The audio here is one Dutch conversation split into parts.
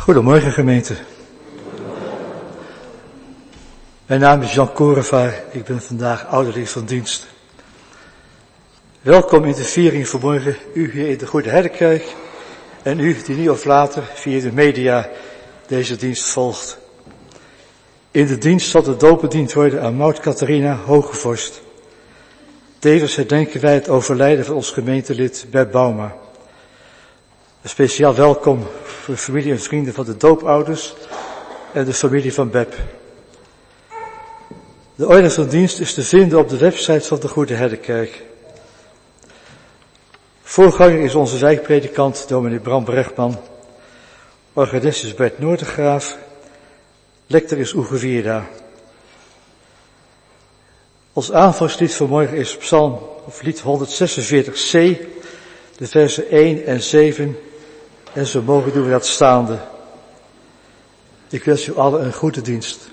Goedemorgen gemeente. Mijn naam is Jan Korevaar, ik ben vandaag ouderling van dienst. Welkom in de viering vanmorgen, u hier in de Goede Herdenkerk en u die nu of later via de media deze dienst volgt. In de dienst zal de doop bediend worden aan Maud Catharina Hogevorst. Tevens herdenken wij het overlijden van ons gemeentelid Beb Bauma. Een speciaal welkom voor familie en vrienden van de doopouders en de familie van Beb. De orde van dienst is te vinden op de website van de Goede Herdenkerk. Voorganger is onze wijkpredikant dominee Bram Brechtman. Organist is Bert Noordergraaf. Lector is Oege Vierda. Ons aanvangslied vanmorgen is Psalm of lied 146c, de versen 1 en 7 en zo mogen doen we dat staande. Ik wens u allen een goede dienst.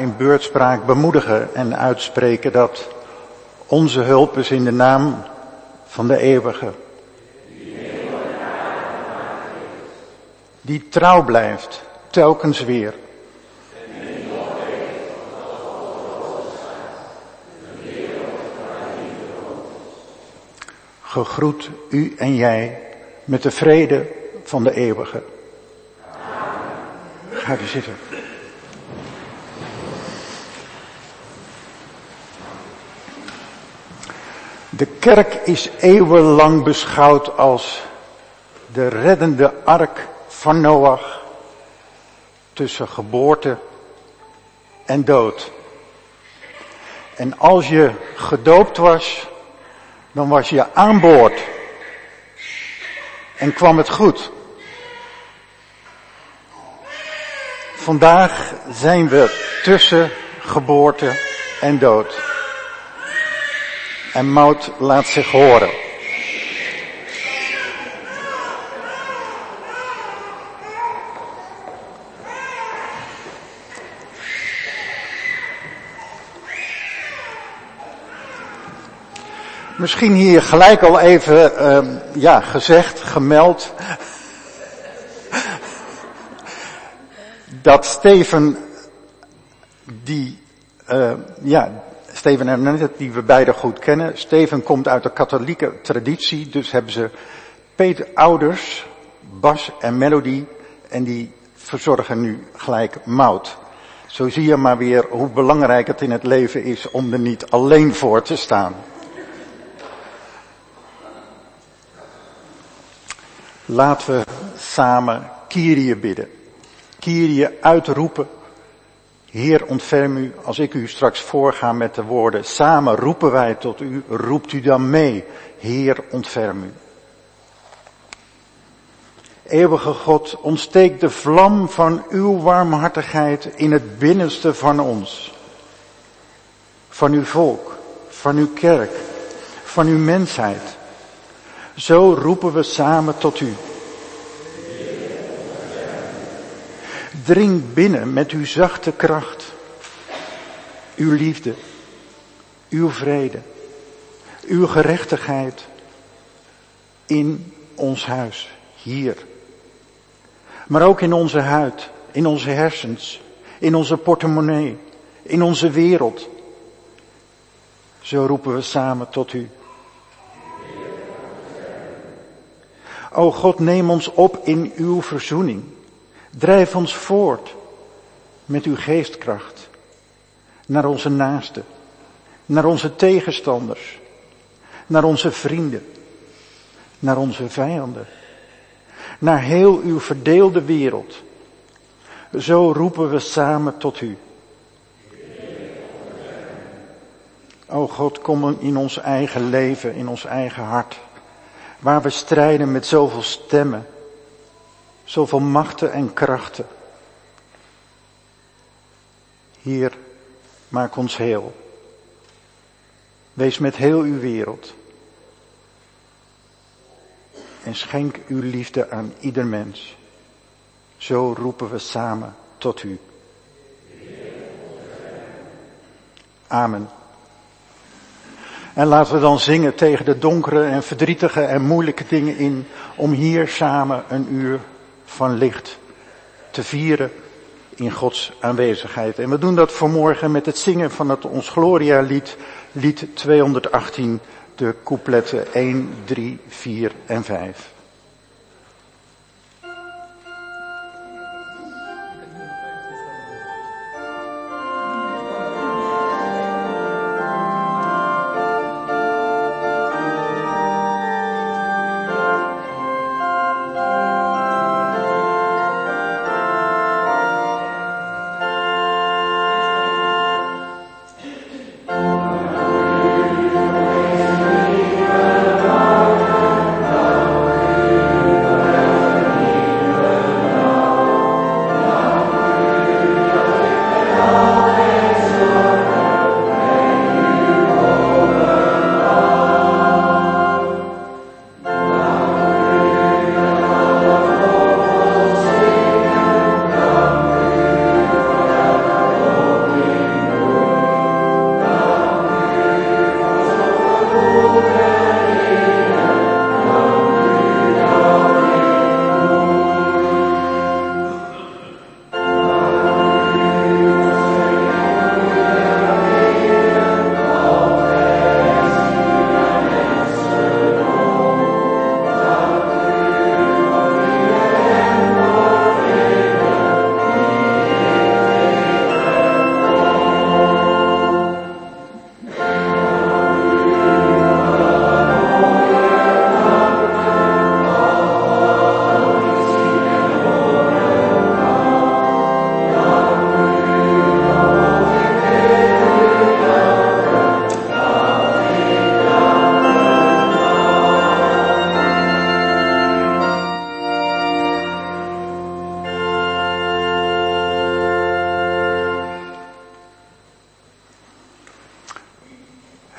In beurtspraak bemoedigen en uitspreken dat onze hulp is in de naam van de eeuwige. Die trouw blijft, telkens weer. Gegroet u en jij met de vrede van de eeuwige. Ga u zitten. De kerk is eeuwenlang beschouwd als de reddende ark van Noach tussen geboorte en dood. En als je gedoopt was, dan was je aan boord. En kwam het goed. Vandaag zijn we tussen geboorte en dood en mout laat zich horen. Misschien hier gelijk al even, uh, ja, gezegd, gemeld. dat Steven, die, uh, ja, Steven en Annette, die we beide goed kennen. Steven komt uit de katholieke traditie, dus hebben ze Peter ouders, Bas en Melody, en die verzorgen nu gelijk Mout. Zo zie je maar weer hoe belangrijk het in het leven is om er niet alleen voor te staan. Laten we samen Kyrie bidden. Kyrie uitroepen. Heer, ontferm u als ik u straks voorga met de woorden. Samen roepen wij tot u. Roept u dan mee. Heer, ontferm u. Eeuwige God, ontsteek de vlam van uw warmhartigheid in het binnenste van ons. Van uw volk, van uw kerk, van uw mensheid. Zo roepen we samen tot u. Dring binnen met uw zachte kracht, uw liefde, uw vrede, uw gerechtigheid in ons huis, hier. Maar ook in onze huid, in onze hersens, in onze portemonnee, in onze wereld. Zo roepen we samen tot u. O God, neem ons op in uw verzoening. Drijf ons voort met uw geestkracht naar onze naasten, naar onze tegenstanders, naar onze vrienden, naar onze vijanden, naar heel uw verdeelde wereld. Zo roepen we samen tot u. O God, kom in ons eigen leven, in ons eigen hart waar we strijden met zoveel stemmen, zoveel machten en krachten. Hier, maak ons heel. Wees met heel uw wereld. En schenk uw liefde aan ieder mens. Zo roepen we samen tot u. Amen. En laten we dan zingen tegen de donkere en verdrietige en moeilijke dingen in, om hier samen een uur van licht te vieren in Gods aanwezigheid. En we doen dat vanmorgen met het zingen van het Ons Gloria lied, lied 218, de coupletten 1, 3, 4 en 5.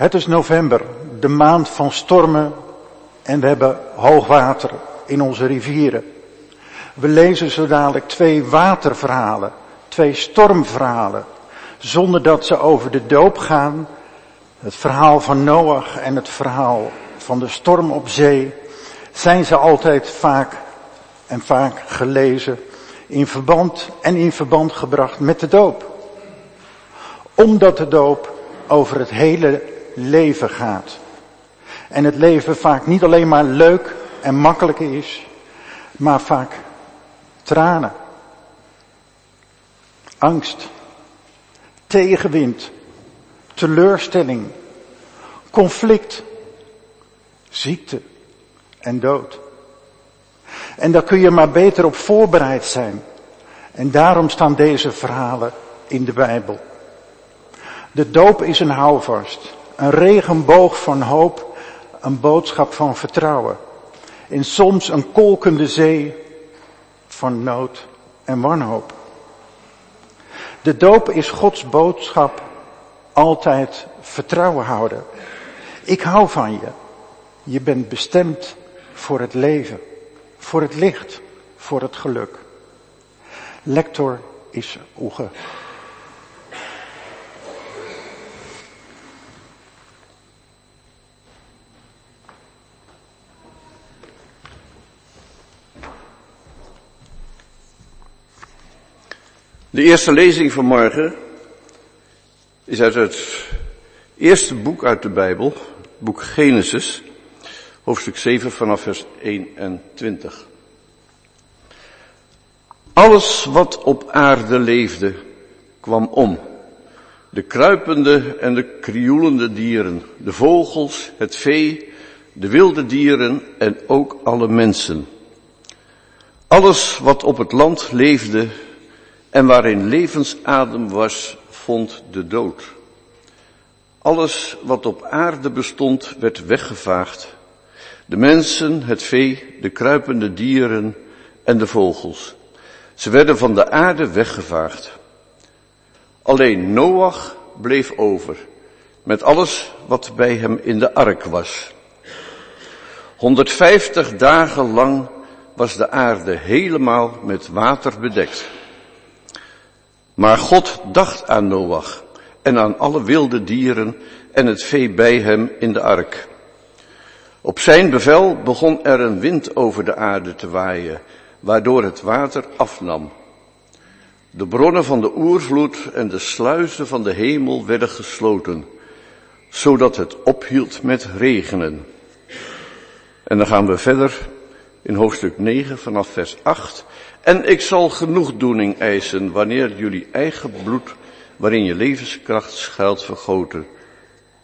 Het is november, de maand van stormen en we hebben hoogwater in onze rivieren. We lezen zo dadelijk twee waterverhalen, twee stormverhalen, zonder dat ze over de doop gaan, Het verhaal van Noach en het verhaal van de storm op zee zijn ze altijd vaak en vaak gelezen in verband en in verband gebracht met de doop. Omdat de doop over het hele leven gaat. En het leven vaak niet alleen maar leuk en makkelijk is, maar vaak tranen, angst, tegenwind, teleurstelling, conflict, ziekte en dood. En daar kun je maar beter op voorbereid zijn. En daarom staan deze verhalen in de Bijbel. De doop is een houvast, een regenboog van hoop, een boodschap van vertrouwen. En soms een kolkende zee van nood en wanhoop. De doop is Gods boodschap altijd vertrouwen houden. Ik hou van je. Je bent bestemd voor het leven, voor het licht, voor het geluk. Lector is Oege. De eerste lezing van morgen is uit het eerste boek uit de Bijbel, boek Genesis, hoofdstuk 7 vanaf vers 21. Alles wat op aarde leefde kwam om. De kruipende en de krioelende dieren, de vogels, het vee, de wilde dieren en ook alle mensen. Alles wat op het land leefde en waarin levensadem was, vond de dood. Alles wat op aarde bestond werd weggevaagd. De mensen, het vee, de kruipende dieren en de vogels. Ze werden van de aarde weggevaagd. Alleen Noach bleef over, met alles wat bij hem in de ark was. 150 dagen lang was de aarde helemaal met water bedekt. Maar God dacht aan Noach en aan alle wilde dieren en het vee bij hem in de ark. Op zijn bevel begon er een wind over de aarde te waaien, waardoor het water afnam. De bronnen van de oervloed en de sluizen van de hemel werden gesloten, zodat het ophield met regenen. En dan gaan we verder in hoofdstuk 9 vanaf vers 8. En ik zal genoegdoening eisen wanneer jullie eigen bloed, waarin je levenskracht schuilt, vergoten.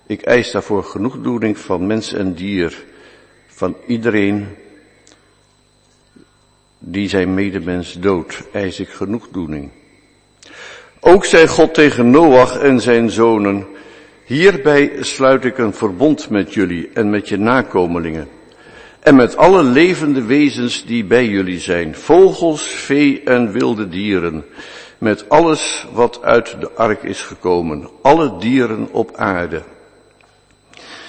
Ik eis daarvoor genoegdoening van mens en dier, van iedereen die zijn medemens dood, eis ik genoegdoening. Ook zei God tegen Noach en zijn zonen, hierbij sluit ik een verbond met jullie en met je nakomelingen en met alle levende wezens die bij jullie zijn, vogels, vee en wilde dieren, met alles wat uit de ark is gekomen, alle dieren op aarde.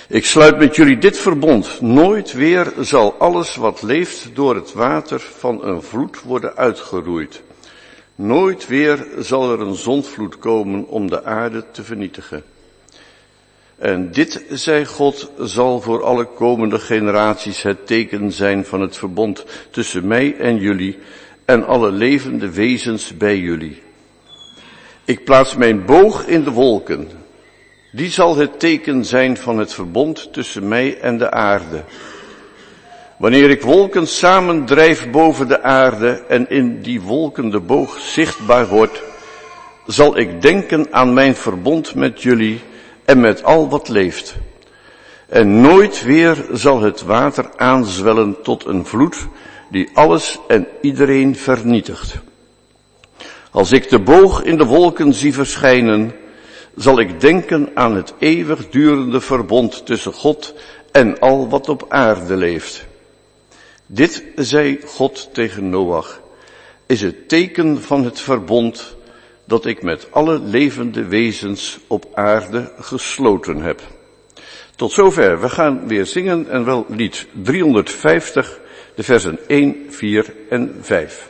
Ik sluit met jullie dit verbond. Nooit weer zal alles wat leeft door het water van een vloed worden uitgeroeid. Nooit weer zal er een zondvloed komen om de aarde te vernietigen. En dit, zei God, zal voor alle komende generaties het teken zijn van het verbond tussen mij en jullie en alle levende wezens bij jullie. Ik plaats mijn boog in de wolken. Die zal het teken zijn van het verbond tussen mij en de aarde. Wanneer ik wolken samendrijf boven de aarde en in die wolken de boog zichtbaar wordt, zal ik denken aan mijn verbond met jullie en met al wat leeft. En nooit weer zal het water aanzwellen tot een vloed die alles en iedereen vernietigt. Als ik de boog in de wolken zie verschijnen, zal ik denken aan het eeuwigdurende verbond tussen God en al wat op aarde leeft. Dit, zei God tegen Noach, is het teken van het verbond dat ik met alle levende wezens op aarde gesloten heb. Tot zover. We gaan weer zingen en wel lied 350, de versen 1, 4 en 5.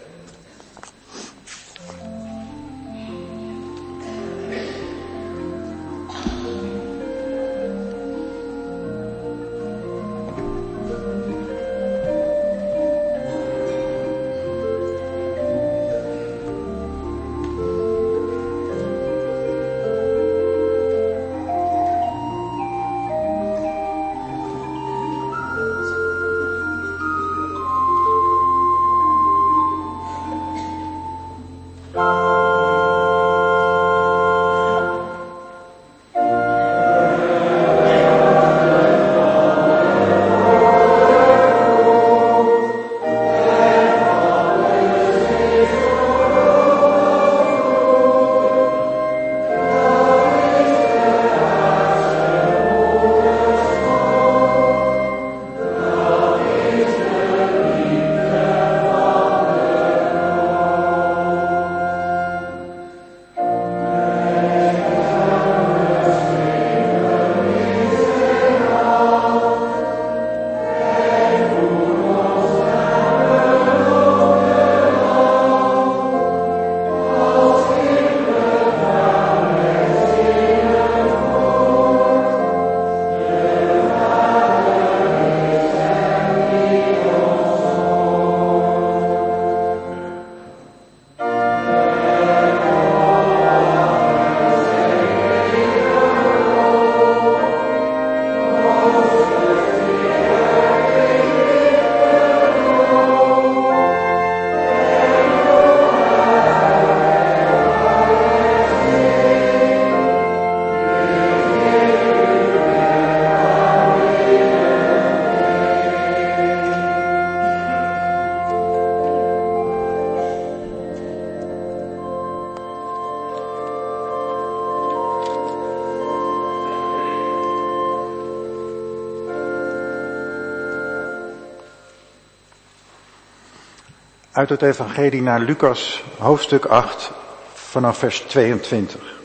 Uit het Evangelie naar Lucas, hoofdstuk 8, vanaf vers 22.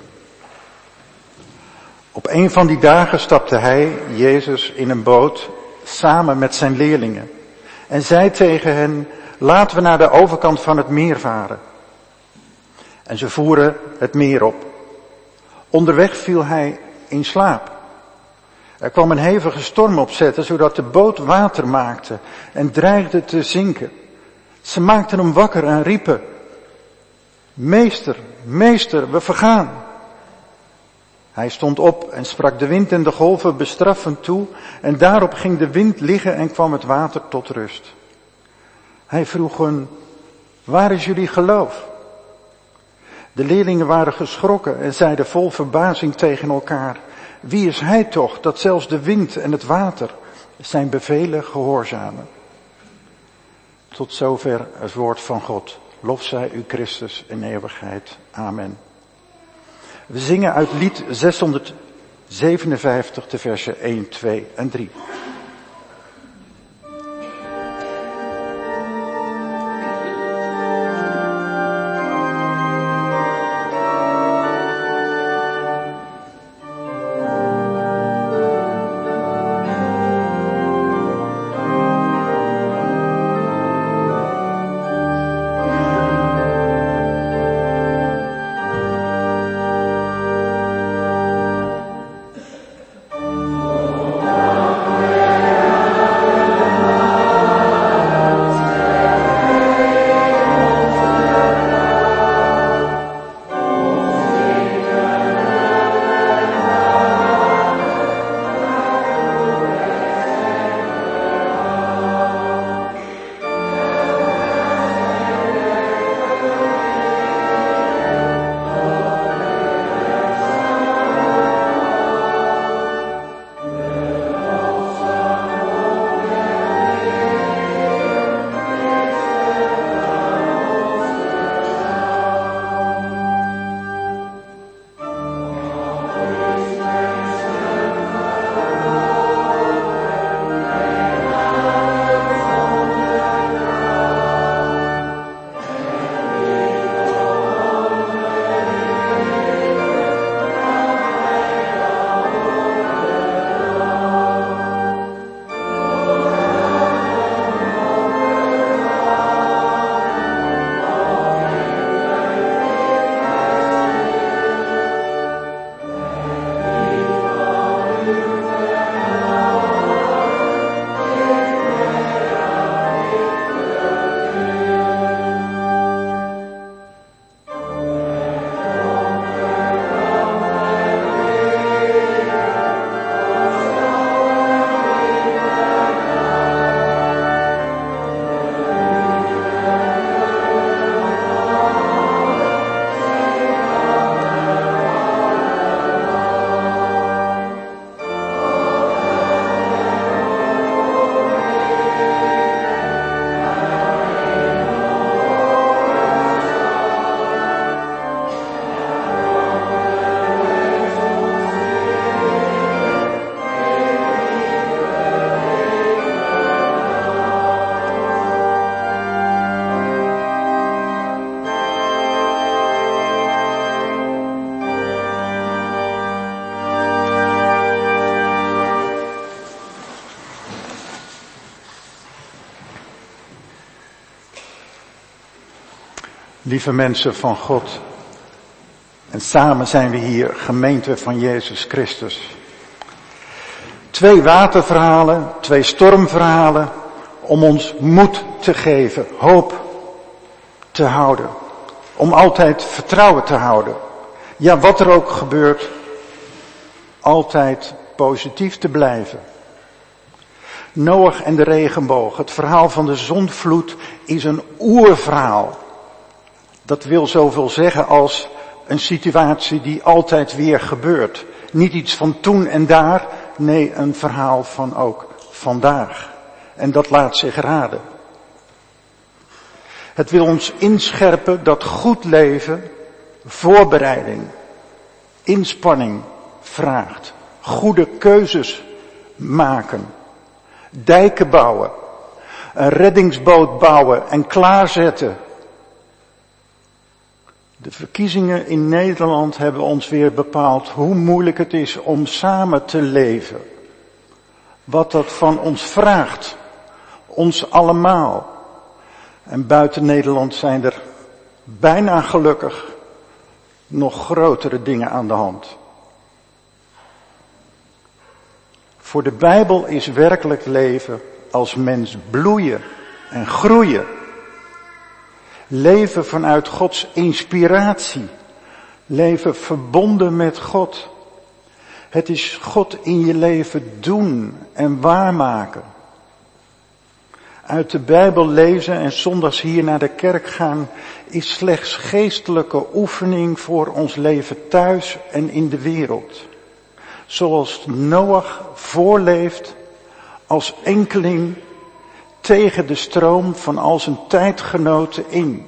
Op een van die dagen stapte hij, Jezus, in een boot samen met zijn leerlingen en zei tegen hen, laten we naar de overkant van het meer varen. En ze voeren het meer op. Onderweg viel hij in slaap. Er kwam een hevige storm opzetten, zodat de boot water maakte en dreigde te zinken. Ze maakten hem wakker en riepen, Meester, meester, we vergaan. Hij stond op en sprak de wind en de golven bestraffend toe en daarop ging de wind liggen en kwam het water tot rust. Hij vroeg hen, waar is jullie geloof? De leerlingen waren geschrokken en zeiden vol verbazing tegen elkaar, wie is hij toch dat zelfs de wind en het water zijn bevelen gehoorzamen? Tot zover het woord van God. Lof zij u Christus in eeuwigheid. Amen. We zingen uit lied 657 de versen 1, 2 en 3. Lieve mensen van God. En samen zijn we hier, gemeente van Jezus Christus. Twee waterverhalen, twee stormverhalen, om ons moed te geven, hoop te houden. Om altijd vertrouwen te houden. Ja, wat er ook gebeurt, altijd positief te blijven. Noach en de regenboog, het verhaal van de zondvloed is een oerverhaal. Dat wil zoveel zeggen als een situatie die altijd weer gebeurt. Niet iets van toen en daar, nee, een verhaal van ook vandaag. En dat laat zich raden. Het wil ons inscherpen dat goed leven voorbereiding, inspanning vraagt. Goede keuzes maken. Dijken bouwen. Een reddingsboot bouwen en klaarzetten. De verkiezingen in Nederland hebben ons weer bepaald hoe moeilijk het is om samen te leven. Wat dat van ons vraagt. Ons allemaal. En buiten Nederland zijn er bijna gelukkig nog grotere dingen aan de hand. Voor de Bijbel is werkelijk leven als mens bloeien en groeien. Leven vanuit Gods inspiratie. Leven verbonden met God. Het is God in je leven doen en waarmaken. Uit de Bijbel lezen en zondags hier naar de kerk gaan is slechts geestelijke oefening voor ons leven thuis en in de wereld. Zoals Noach voorleeft als enkeling tegen de stroom van al zijn tijdgenoten in.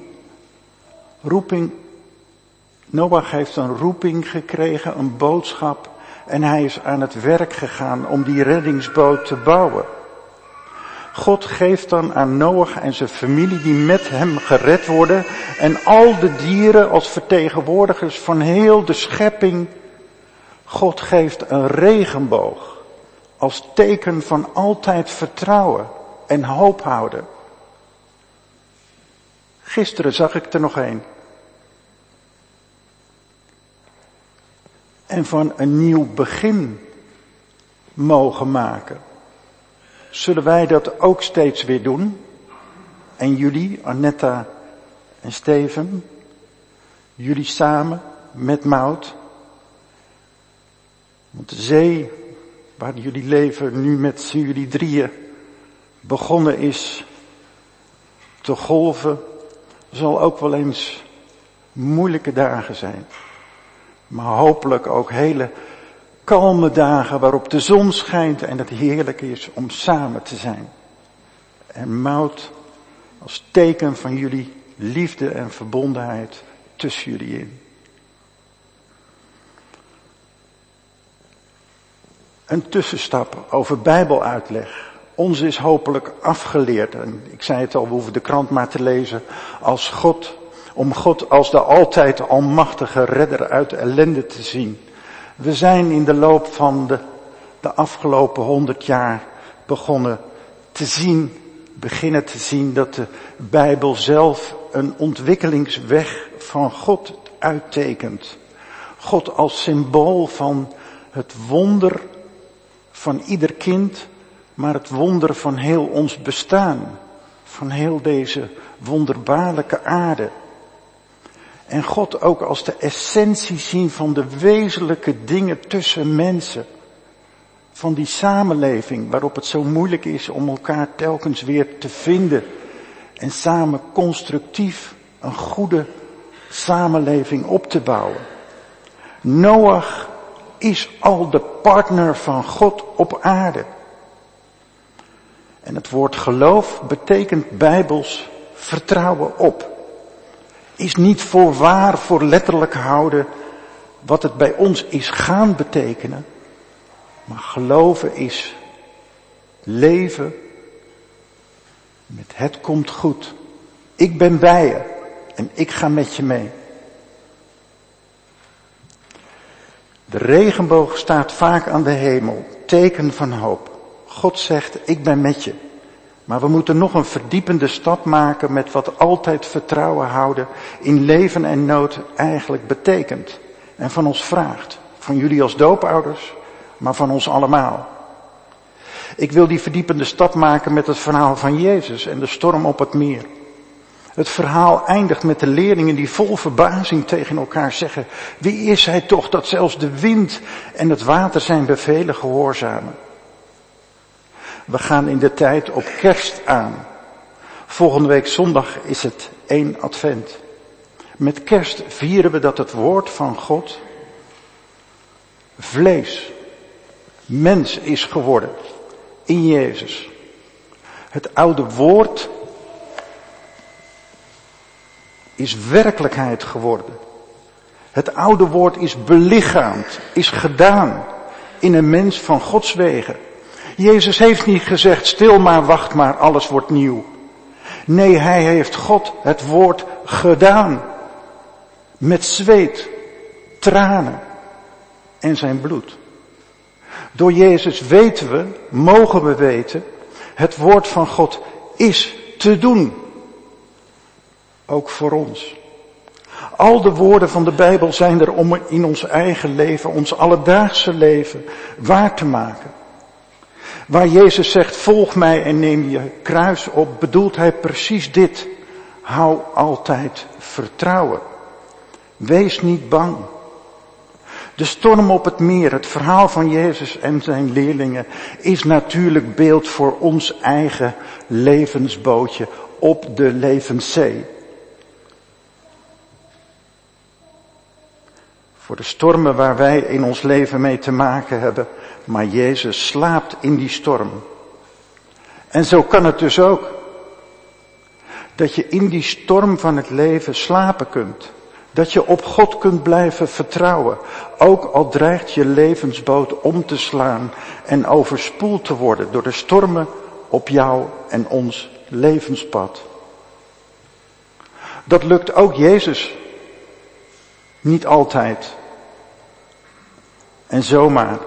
Roeping, Noach heeft een roeping gekregen, een boodschap, en hij is aan het werk gegaan om die reddingsboot te bouwen. God geeft dan aan Noach en zijn familie die met hem gered worden en al de dieren als vertegenwoordigers van heel de schepping. God geeft een regenboog als teken van altijd vertrouwen en hoop houden. Gisteren zag ik er nog een. En van een nieuw begin mogen maken. Zullen wij dat ook steeds weer doen? En jullie, Annetta en Steven, jullie samen met Mout. Want de zee waar jullie leven nu met jullie drieën begonnen is te golven, zal ook wel eens moeilijke dagen zijn. Maar hopelijk ook hele kalme dagen waarop de zon schijnt en het heerlijk is om samen te zijn. En mout als teken van jullie liefde en verbondenheid tussen jullie in. Een tussenstap over Bijbeluitleg. Ons is hopelijk afgeleerd. En ik zei het al, we hoeven de krant maar te lezen. Als God, om God als de altijd almachtige redder uit ellende te zien. We zijn in de loop van de, de afgelopen honderd jaar begonnen te zien, beginnen te zien dat de Bijbel zelf een ontwikkelingsweg van God uittekent. God als symbool van het wonder van ieder kind, maar het wonder van heel ons bestaan, van heel deze wonderbaarlijke aarde. En God ook als de essentie zien van de wezenlijke dingen tussen mensen. Van die samenleving waarop het zo moeilijk is om elkaar telkens weer te vinden. En samen constructief een goede samenleving op te bouwen. Noach is al de partner van God op aarde. En het woord geloof betekent bijbels vertrouwen op is niet voor waar, voor letterlijk houden wat het bij ons is gaan betekenen. Maar geloven is leven met het komt goed. Ik ben bij je en ik ga met je mee. De regenboog staat vaak aan de hemel, teken van hoop. God zegt, ik ben met je. Maar we moeten nog een verdiepende stap maken met wat altijd vertrouwen houden in leven en nood eigenlijk betekent. En van ons vraagt. Van jullie als doopouders, maar van ons allemaal. Ik wil die verdiepende stap maken met het verhaal van Jezus en de storm op het meer. Het verhaal eindigt met de leerlingen die vol verbazing tegen elkaar zeggen, wie is hij toch dat zelfs de wind en het water zijn bevelen gehoorzamen? We gaan in de tijd op kerst aan. Volgende week zondag is het één advent. Met kerst vieren we dat het woord van God vlees, mens is geworden in Jezus. Het oude woord is werkelijkheid geworden. Het oude woord is belichaamd, is gedaan in een mens van Gods wegen. Jezus heeft niet gezegd, stil maar, wacht maar, alles wordt nieuw. Nee, hij heeft God het woord gedaan. Met zweet, tranen en zijn bloed. Door Jezus weten we, mogen we weten, het woord van God is te doen. Ook voor ons. Al de woorden van de Bijbel zijn er om in ons eigen leven, ons alledaagse leven, waar te maken. Waar Jezus zegt, volg mij en neem je kruis op, bedoelt hij precies dit. Hou altijd vertrouwen. Wees niet bang. De storm op het meer, het verhaal van Jezus en zijn leerlingen, is natuurlijk beeld voor ons eigen levensbootje op de levenszee. Voor de stormen waar wij in ons leven mee te maken hebben, maar Jezus slaapt in die storm. En zo kan het dus ook. Dat je in die storm van het leven slapen kunt. Dat je op God kunt blijven vertrouwen. Ook al dreigt je levensboot om te slaan en overspoeld te worden door de stormen op jou en ons levenspad. Dat lukt ook Jezus niet altijd. En zomaar.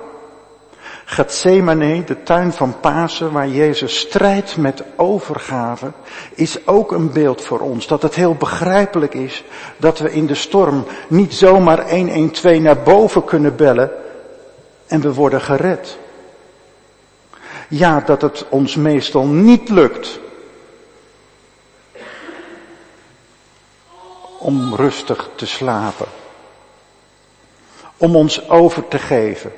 Gethsemane, de tuin van Pasen, waar Jezus strijdt met overgave, is ook een beeld voor ons. Dat het heel begrijpelijk is dat we in de storm niet zomaar 112 naar boven kunnen bellen en we worden gered. Ja, dat het ons meestal niet lukt om rustig te slapen. Om ons over te geven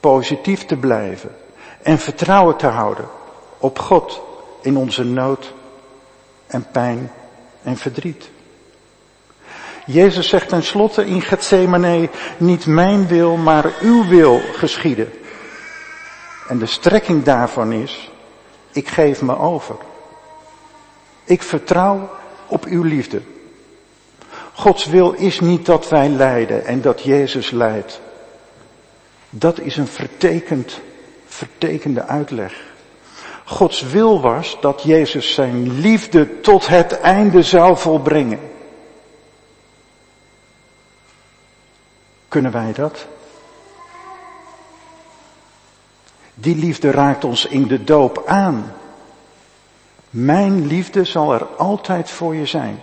positief te blijven en vertrouwen te houden op God in onze nood en pijn en verdriet. Jezus zegt tenslotte in Gethsemane, niet mijn wil, maar uw wil geschieden. En de strekking daarvan is, ik geef me over. Ik vertrouw op uw liefde. Gods wil is niet dat wij lijden en dat Jezus lijdt. Dat is een vertekend, vertekende uitleg. Gods wil was dat Jezus zijn liefde tot het einde zou volbrengen. Kunnen wij dat? Die liefde raakt ons in de doop aan. Mijn liefde zal er altijd voor je zijn.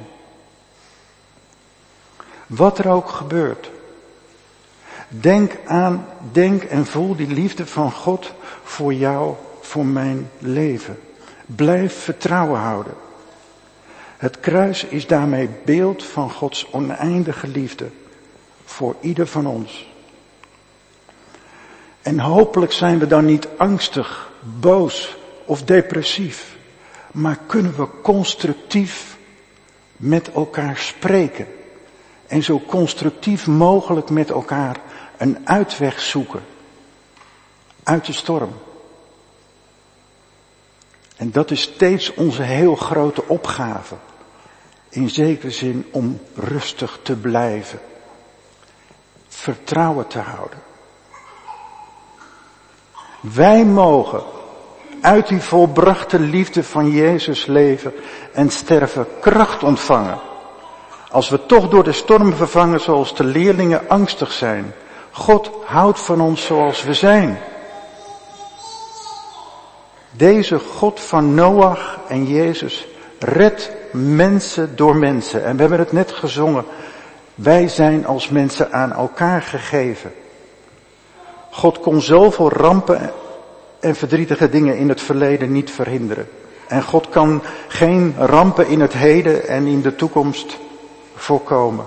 Wat er ook gebeurt. Denk aan, denk en voel die liefde van God voor jou, voor mijn leven. Blijf vertrouwen houden. Het kruis is daarmee beeld van Gods oneindige liefde voor ieder van ons. En hopelijk zijn we dan niet angstig, boos of depressief, maar kunnen we constructief met elkaar spreken en zo constructief mogelijk met elkaar een uitweg zoeken uit de storm. En dat is steeds onze heel grote opgave. In zekere zin om rustig te blijven. Vertrouwen te houden. Wij mogen uit die volbrachte liefde van Jezus leven en sterven kracht ontvangen. Als we toch door de storm vervangen zoals de leerlingen angstig zijn God houdt van ons zoals we zijn. Deze God van Noach en Jezus redt mensen door mensen. En we hebben het net gezongen. Wij zijn als mensen aan elkaar gegeven. God kon zoveel rampen en verdrietige dingen in het verleden niet verhinderen. En God kan geen rampen in het heden en in de toekomst voorkomen.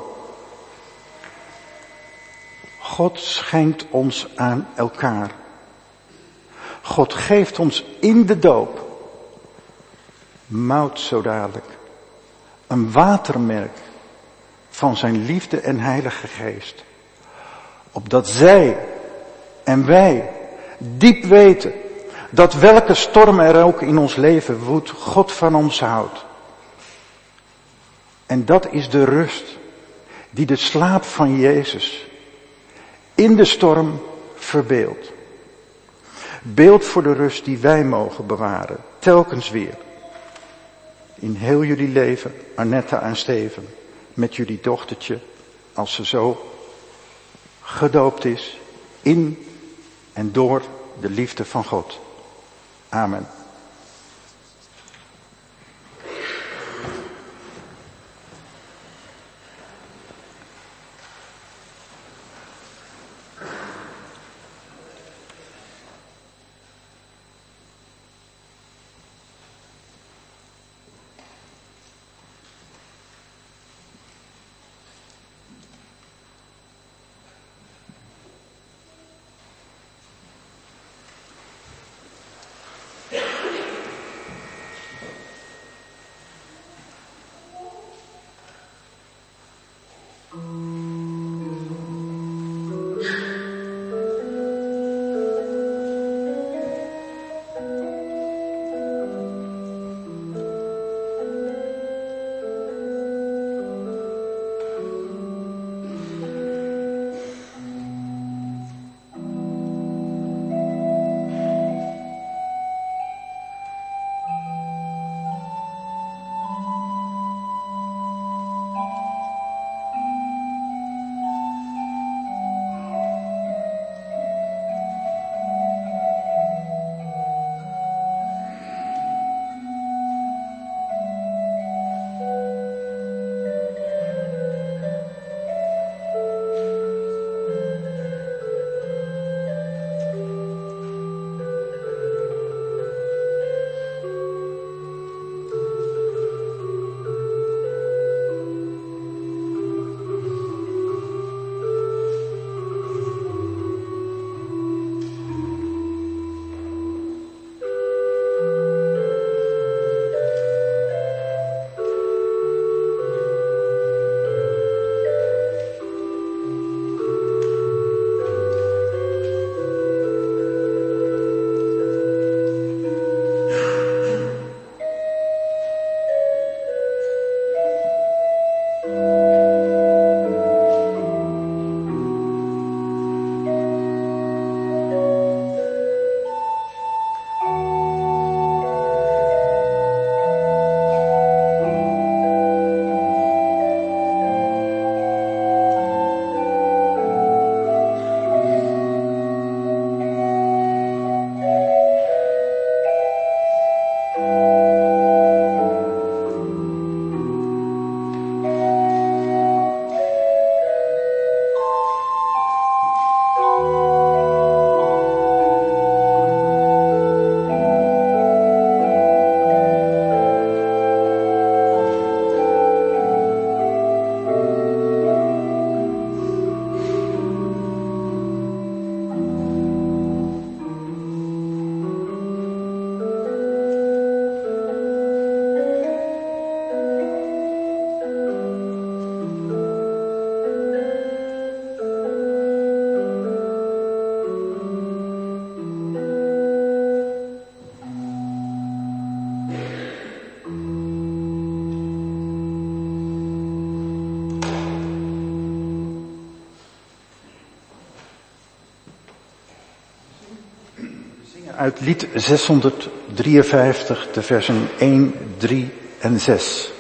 God schenkt ons aan elkaar. God geeft ons in de doop, mout zo dadelijk, een watermerk van zijn liefde en heilige geest. Opdat zij en wij diep weten dat welke storm er ook in ons leven woedt, God van ons houdt. En dat is de rust die de slaap van Jezus in de storm verbeeld. Beeld voor de rust die wij mogen bewaren, telkens weer. In heel jullie leven, Annette en Steven, met jullie dochtertje, als ze zo gedoopt is, in en door de liefde van God. Amen. Uit lied 653, de versen 1, 3 en 6.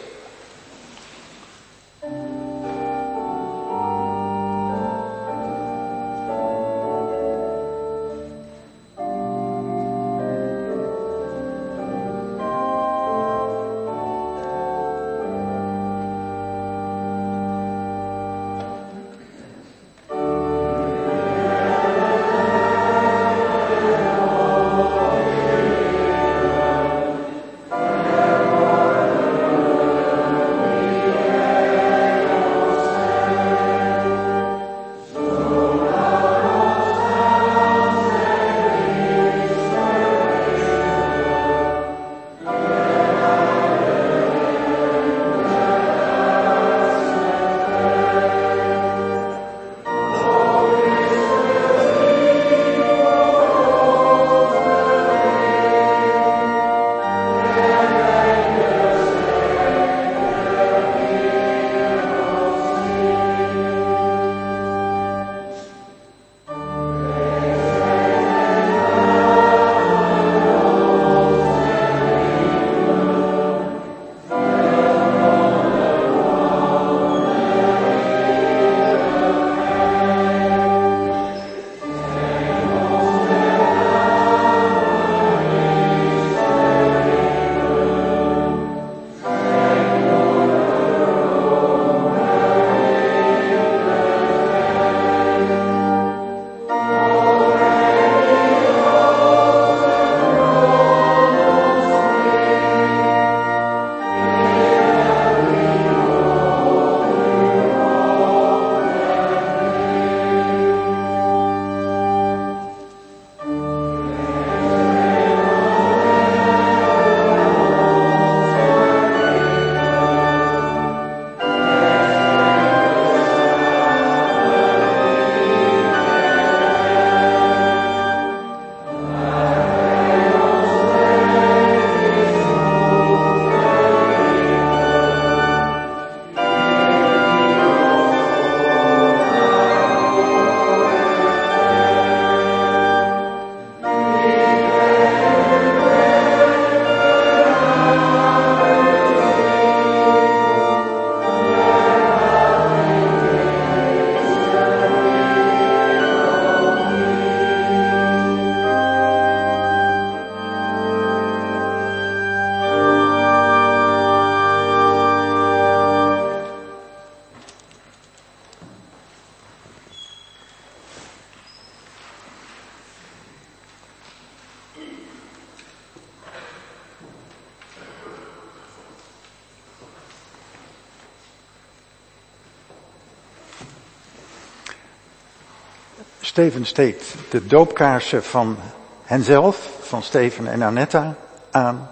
Steven steekt de doopkaarsen van henzelf, van Steven en Annetta, aan.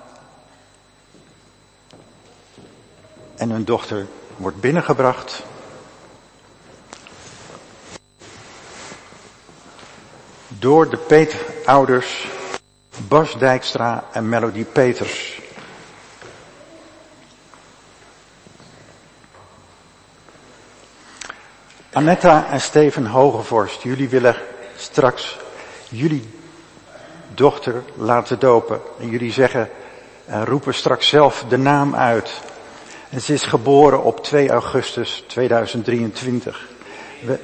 En hun dochter wordt binnengebracht. Door de peetouders Bas Dijkstra en Melody Peters. Annetta en Steven Hogevorst, jullie willen straks jullie dochter laten dopen. En jullie zeggen, en roepen straks zelf de naam uit. En ze is geboren op 2 augustus 2023. We...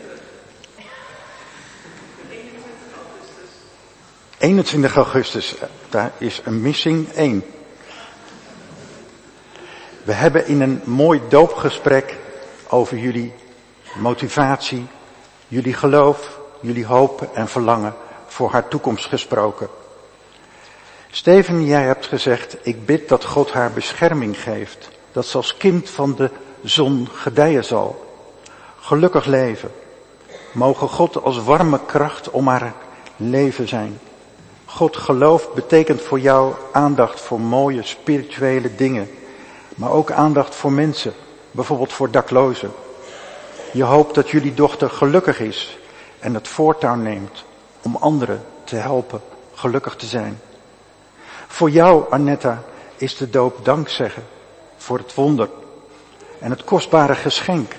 21 augustus, daar is een missing 1. We hebben in een mooi doopgesprek over jullie motivatie, jullie geloof, jullie hoop en verlangen voor haar toekomst gesproken. Steven, jij hebt gezegd, ik bid dat God haar bescherming geeft, dat ze als kind van de zon gedijen zal. Gelukkig leven. Mogen God als warme kracht om haar leven zijn. God geloof betekent voor jou aandacht voor mooie spirituele dingen, maar ook aandacht voor mensen, bijvoorbeeld voor daklozen. Je hoopt dat jullie dochter gelukkig is en het voortouw neemt om anderen te helpen gelukkig te zijn. Voor jou, Annetta, is de doop dankzeggen voor het wonder en het kostbare geschenk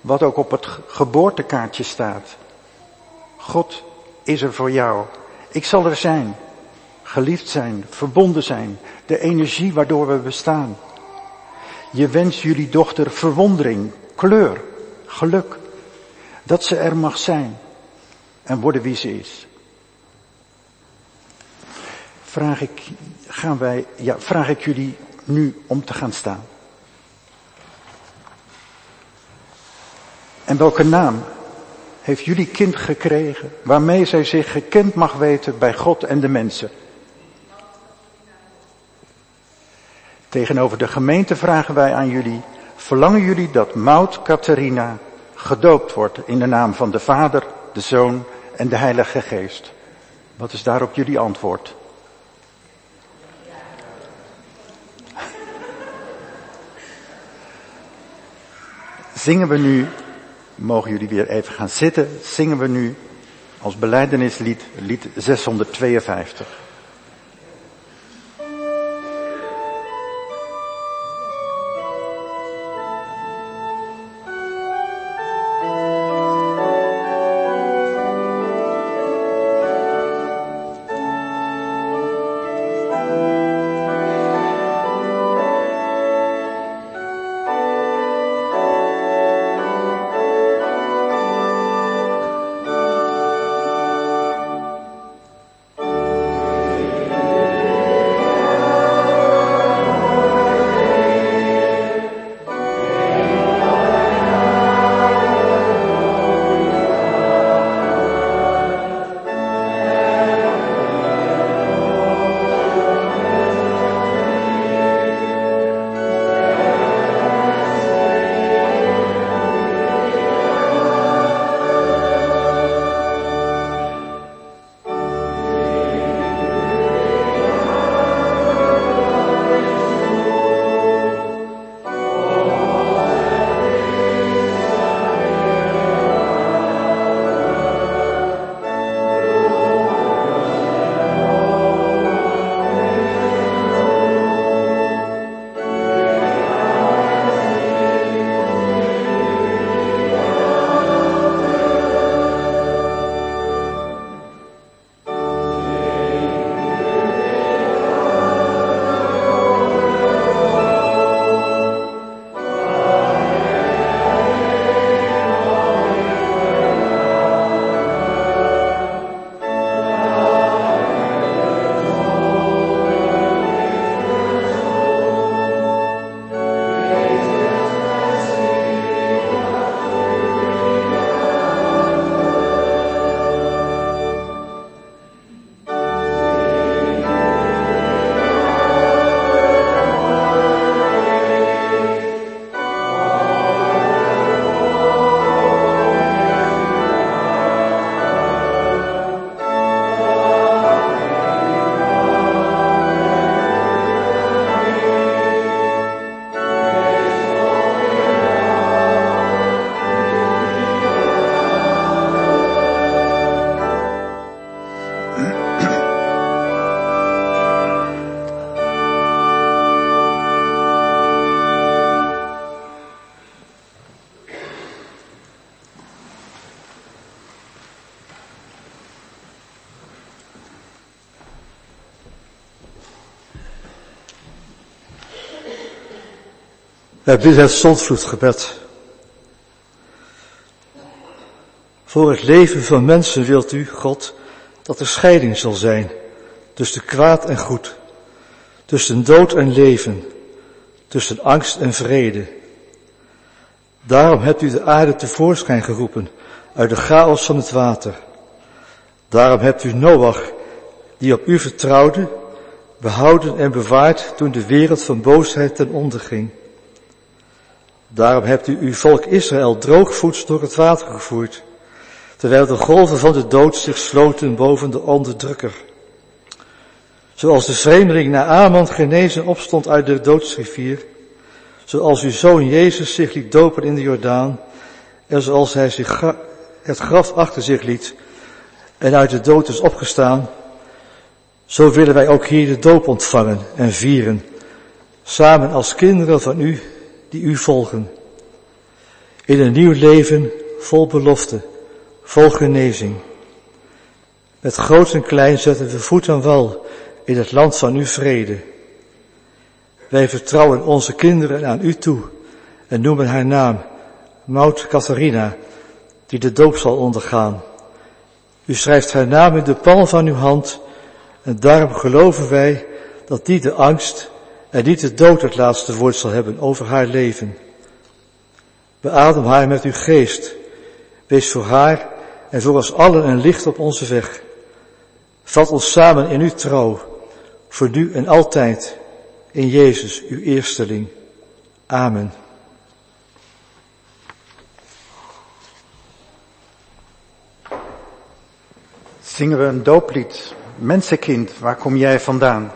wat ook op het geboortekaartje staat. God is er voor jou. Ik zal er zijn, geliefd zijn, verbonden zijn, de energie waardoor we bestaan. Je wenst jullie dochter verwondering, kleur, geluk. Dat ze er mag zijn en worden wie ze is. Vraag ik, gaan wij, ja, vraag ik jullie nu om te gaan staan. En welke naam heeft jullie kind gekregen waarmee zij zich gekend mag weten bij God en de mensen? Tegenover de gemeente vragen wij aan jullie, verlangen jullie dat Maud Catharina gedoopt wordt in de naam van de Vader, de Zoon en de Heilige Geest? Wat is daarop jullie antwoord? Zingen we nu, mogen jullie weer even gaan zitten, zingen we nu als beleidenislied, lied 652. Wij bidden het zondvloedgebed. Voor het leven van mensen wilt u, God, dat er scheiding zal zijn tussen kwaad en goed, tussen dood en leven, tussen angst en vrede. Daarom hebt u de aarde tevoorschijn geroepen uit de chaos van het water. Daarom hebt u Noach, die op u vertrouwde, behouden en bewaard toen de wereld van boosheid ten onder ging. Daarom hebt u uw volk Israël droogvoets door het water gevoerd, terwijl de golven van de dood zich sloten boven de onderdrukker. Zoals de vreemdeling na Aman genezen opstond uit de doodsrivier, zoals uw zoon Jezus zich liet dopen in de Jordaan, en zoals hij zich het graf achter zich liet en uit de dood is opgestaan, zo willen wij ook hier de doop ontvangen en vieren, samen als kinderen van u die u volgen. In een nieuw leven vol belofte, vol genezing. Met groot en klein zetten we voet aan wal in het land van uw vrede. Wij vertrouwen onze kinderen aan u toe en noemen haar naam Maud Catharina, die de doop zal ondergaan. U schrijft haar naam in de palm van uw hand en daarom geloven wij dat die de angst en niet de dood het laatste woord zal hebben over haar leven. Beadem haar met uw geest. Wees voor haar en voor ons allen een licht op onze weg. Vat ons samen in uw trouw, voor nu en altijd, in Jezus, uw eersteling. Amen. Zingen we een dooplied. Mensenkind, waar kom jij vandaan?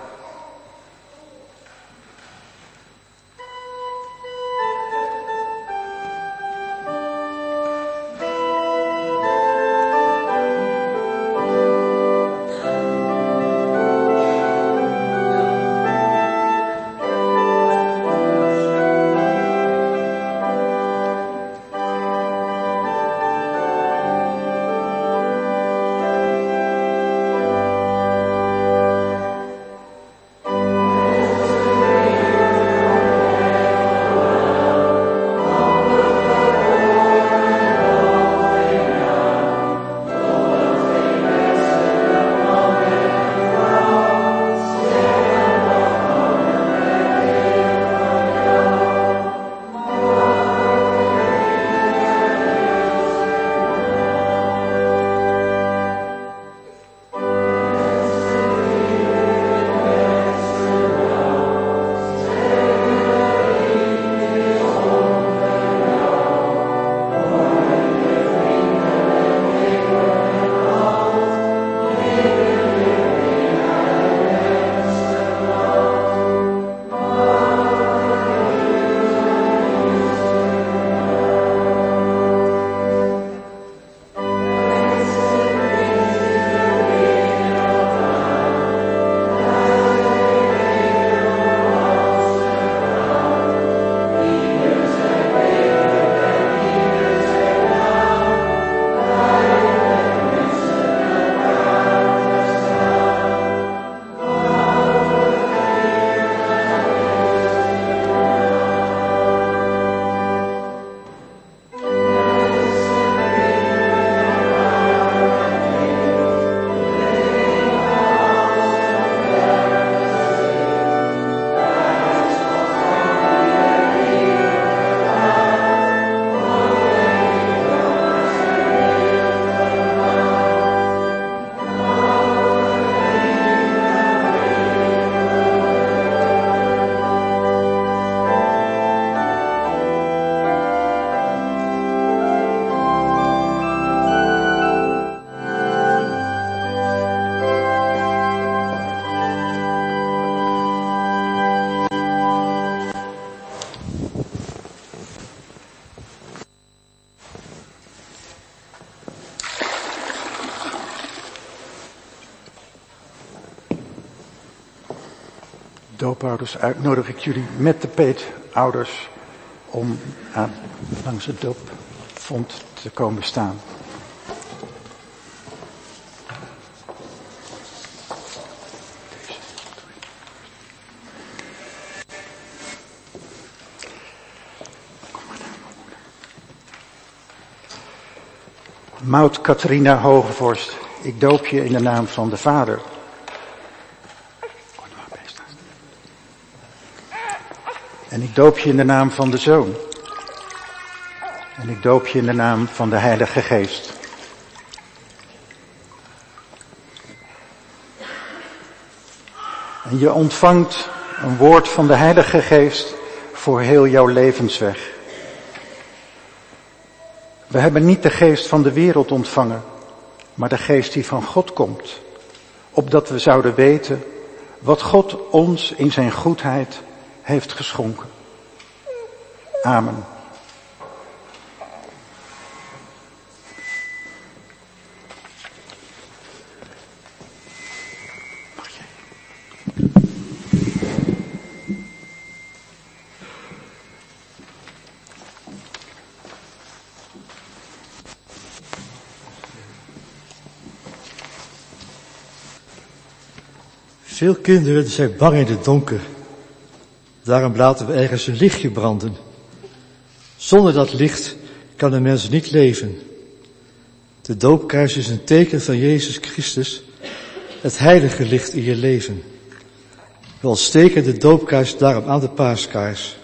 Uitnodig nodig ik jullie met de peetouders om aan, langs het doopvond te komen staan. Maud Catharina Hogenvorst, ik doop je in de naam van de Vader, ik doop je in de naam van de Zoon. En ik doop je in de naam van de Heilige Geest. En je ontvangt een woord van de Heilige Geest voor heel jouw levensweg. We hebben niet de geest van de wereld ontvangen, maar de geest die van God komt. Opdat we zouden weten wat God ons in zijn goedheid heeft geschonken. Amen. Veel kinderen zijn bang in het donker. Daarom laten we ergens een lichtje branden. Zonder dat licht kan een mens niet leven. De doopkaars is een teken van Jezus Christus, het heilige licht in je leven. We ontsteken de doopkaars daarom aan de paaskaars.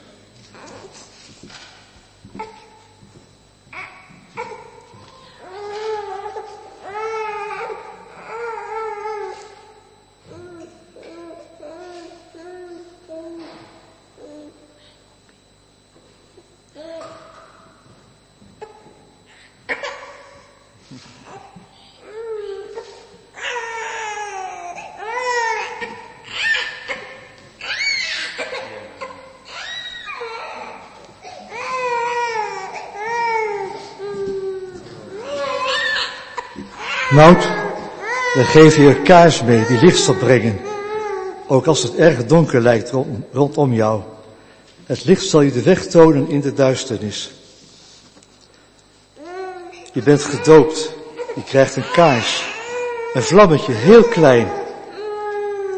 Nout, we geven je kaars mee die licht zal brengen. Ook als het erg donker lijkt rondom jou. Het licht zal je de weg tonen in de duisternis. Je bent gedoopt. Je krijgt een kaars. Een vlammetje, heel klein.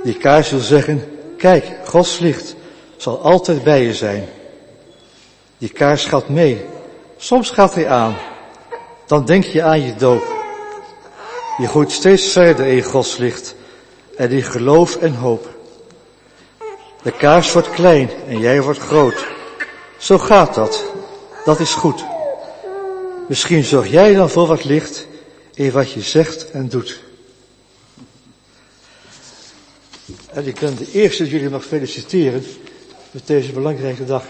Die kaars wil zeggen, kijk, Gods licht zal altijd bij je zijn. Die kaars gaat mee. Soms gaat hij aan. Dan denk je aan je doop. Je groeit steeds verder in Gods licht en in geloof en hoop. De kaars wordt klein en jij wordt groot. Zo gaat dat. Dat is goed. Misschien zorg jij dan voor wat licht in wat je zegt en doet. En ik ben de eerste jullie mag feliciteren met deze belangrijke dag.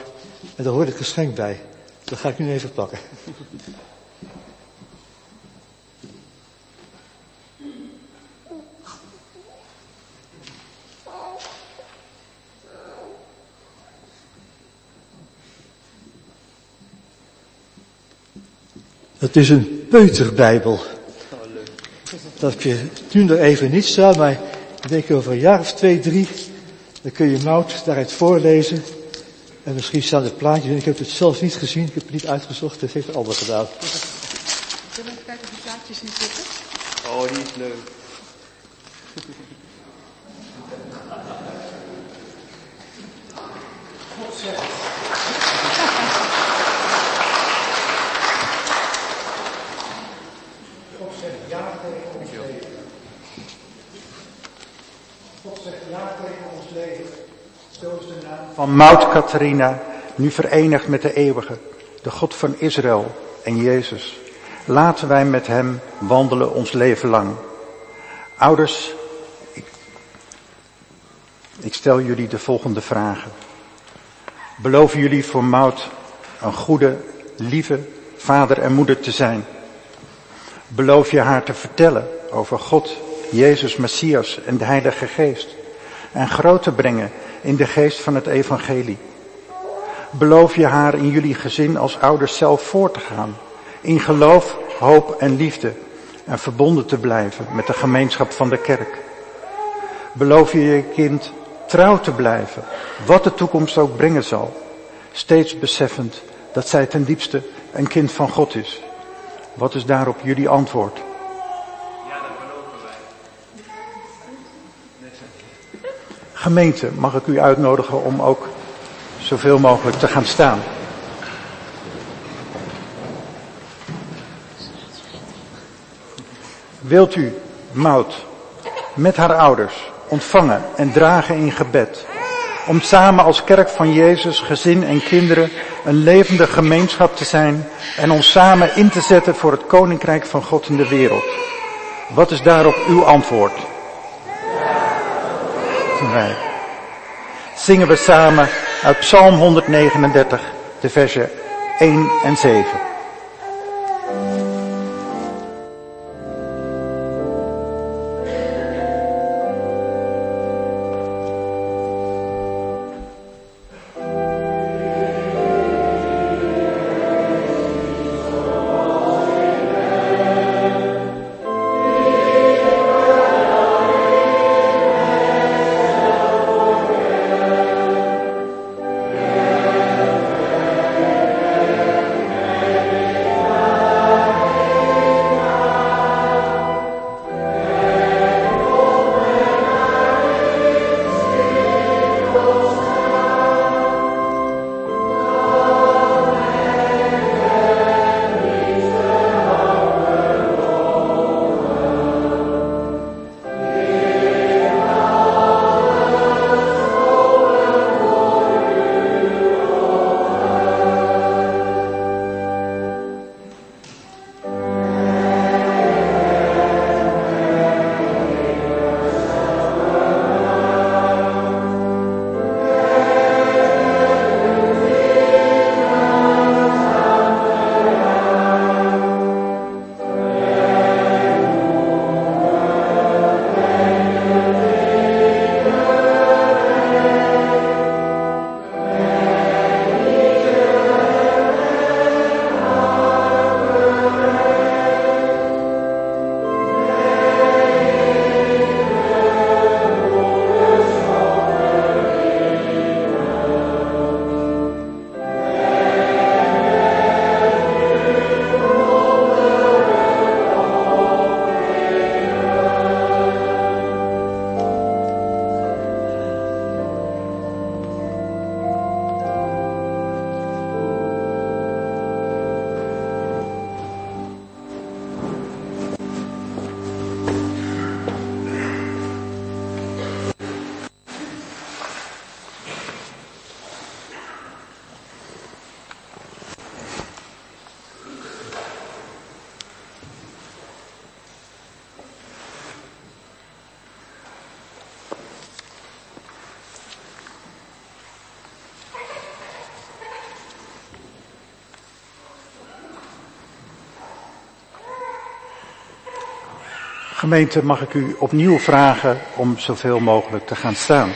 En daar hoort het geschenk bij. Dat ga ik nu even pakken. Het is een peuterbijbel. Dat heb je nu nog even niet staan, maar ik denk over een jaar of twee, drie, dan kun je Mout daaruit voorlezen. En misschien staan er plaatjes Ik heb het zelf niet gezien, ik heb het niet uitgezocht, dat heeft een ander gedaan. Zullen we even kijken of de plaatjes in zitten? Oh, die is leuk. Van Mout Catharina, nu verenigd met de eeuwige, de God van Israël en Jezus. Laten wij met hem wandelen ons leven lang. Ouders, ik, ik stel jullie de volgende vragen. Beloven jullie voor Mout een goede, lieve vader en moeder te zijn? Beloof je haar te vertellen over God, Jezus, Messias en de Heilige Geest? En groot te brengen in de geest van het evangelie. Beloof je haar in jullie gezin als ouders zelf voor te gaan. In geloof, hoop en liefde. En verbonden te blijven met de gemeenschap van de kerk. Beloof je je kind trouw te blijven, wat de toekomst ook brengen zal. Steeds beseffend dat zij ten diepste een kind van God is. Wat is daarop jullie antwoord? Gemeente, mag ik u uitnodigen om ook zoveel mogelijk te gaan staan. wilt u Maud met haar ouders ontvangen en dragen in gebed. Om samen als kerk van Jezus, gezin en kinderen een levende gemeenschap te zijn en ons samen in te zetten voor het koninkrijk van God in de wereld. Wat is daarop uw antwoord? Zingen we samen uit Psalm 139, de versen 1 en 7. Gemeente, mag ik u opnieuw vragen om zoveel mogelijk te gaan staan.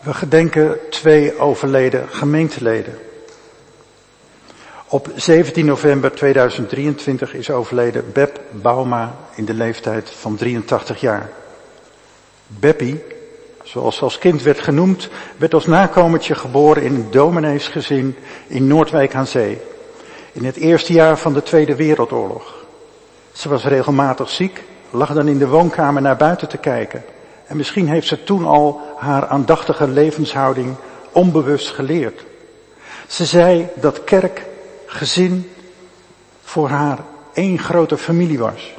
We gedenken twee overleden gemeenteleden. Op 17 november 2023 is overleden Beb Bauma in de leeftijd van 83 jaar. Beppie, zoals ze als kind werd genoemd, werd als nakomertje geboren in een domineesgezin in Noordwijk aan Zee. In het eerste jaar van de Tweede Wereldoorlog. Ze was regelmatig ziek, lag dan in de woonkamer naar buiten te kijken. En misschien heeft ze toen al haar aandachtige levenshouding onbewust geleerd. Ze zei dat kerk gezin voor haar één grote familie was.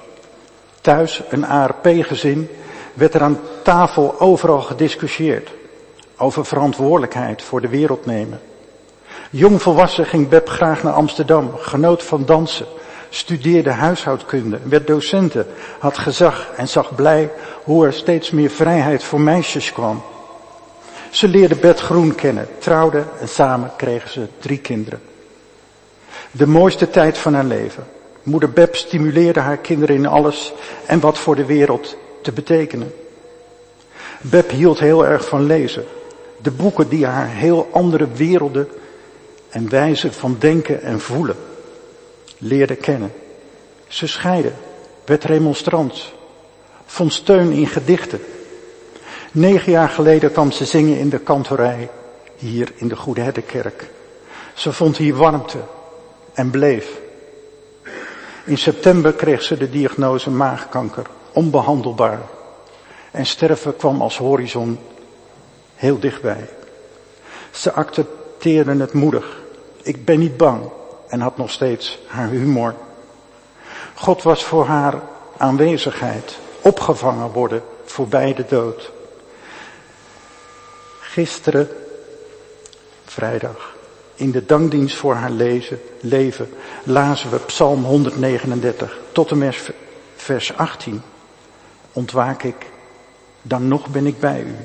Thuis, een ARP-gezin, werd er aan tafel overal gediscussieerd. Over verantwoordelijkheid voor de wereld nemen. Jong volwassen ging Beb graag naar Amsterdam, genoot van dansen, studeerde huishoudkunde, werd docenten, had gezag en zag blij hoe er steeds meer vrijheid voor meisjes kwam. Ze leerde Bert Groen kennen, trouwden en samen kregen ze drie kinderen. De mooiste tijd van haar leven. Moeder Beb stimuleerde haar kinderen in alles en wat voor de wereld te betekenen. Beb hield heel erg van lezen. De boeken die haar heel andere werelden en wijzen van denken en voelen leerde kennen. Ze scheidde, werd remonstrant, vond steun in gedichten. Negen jaar geleden kwam ze zingen in de kantorij hier in de Goede Herdenkerk. Ze vond hier warmte, en bleef. In september kreeg ze de diagnose maagkanker. Onbehandelbaar. En sterven kwam als horizon heel dichtbij. Ze accepteerden het moedig. Ik ben niet bang. En had nog steeds haar humor. God was voor haar aanwezigheid. Opgevangen worden voorbij de dood. Gisteren, vrijdag, in de dankdienst voor haar lezen, leven, lazen we Psalm 139 tot en met vers 18. Ontwaak ik, dan nog ben ik bij u.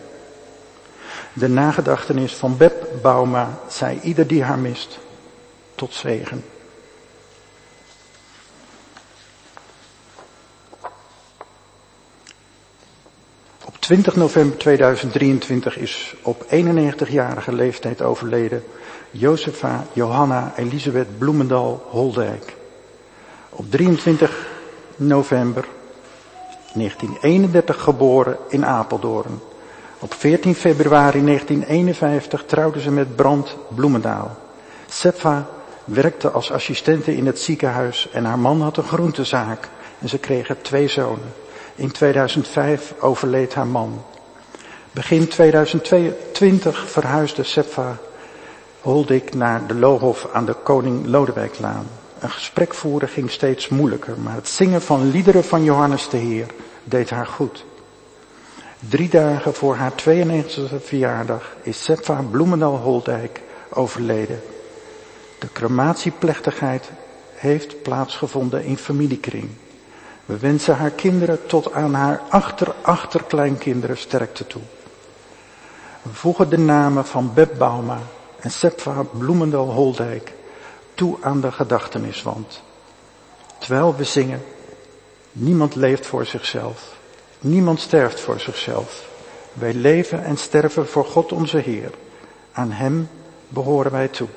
De nagedachtenis van Beb Bauma zei ieder die haar mist, tot zegen. Op 20 november 2023 is op 91-jarige leeftijd overleden Josefa Johanna Elisabeth Bloemendal Holdijk. Op 23 november 1931 geboren in Apeldoorn. Op 14 februari 1951 trouwde ze met Brand Bloemendaal. Sepfa werkte als assistente in het ziekenhuis en haar man had een groentezaak en ze kregen twee zonen. In 2005 overleed haar man. Begin 2022 verhuisde Sepfa Holdik naar de Lohof aan de Koning Lodewijklaan. Een gesprek voeren ging steeds moeilijker, maar het zingen van liederen van Johannes de Heer deed haar goed. Drie dagen voor haar 92e verjaardag is Sepfa Bloemendal Holdijk overleden. De crematieplechtigheid heeft plaatsgevonden in familiekring. We wensen haar kinderen tot aan haar achter-achterkleinkinderen sterkte toe. We voegen de namen van Beb Bauma en Sepfa Bloemendal Holdijk toe aan de gedachteniswand. Terwijl we zingen, niemand leeft voor zichzelf. Niemand sterft voor zichzelf. Wij leven en sterven voor God onze Heer. Aan Hem behoren wij toe.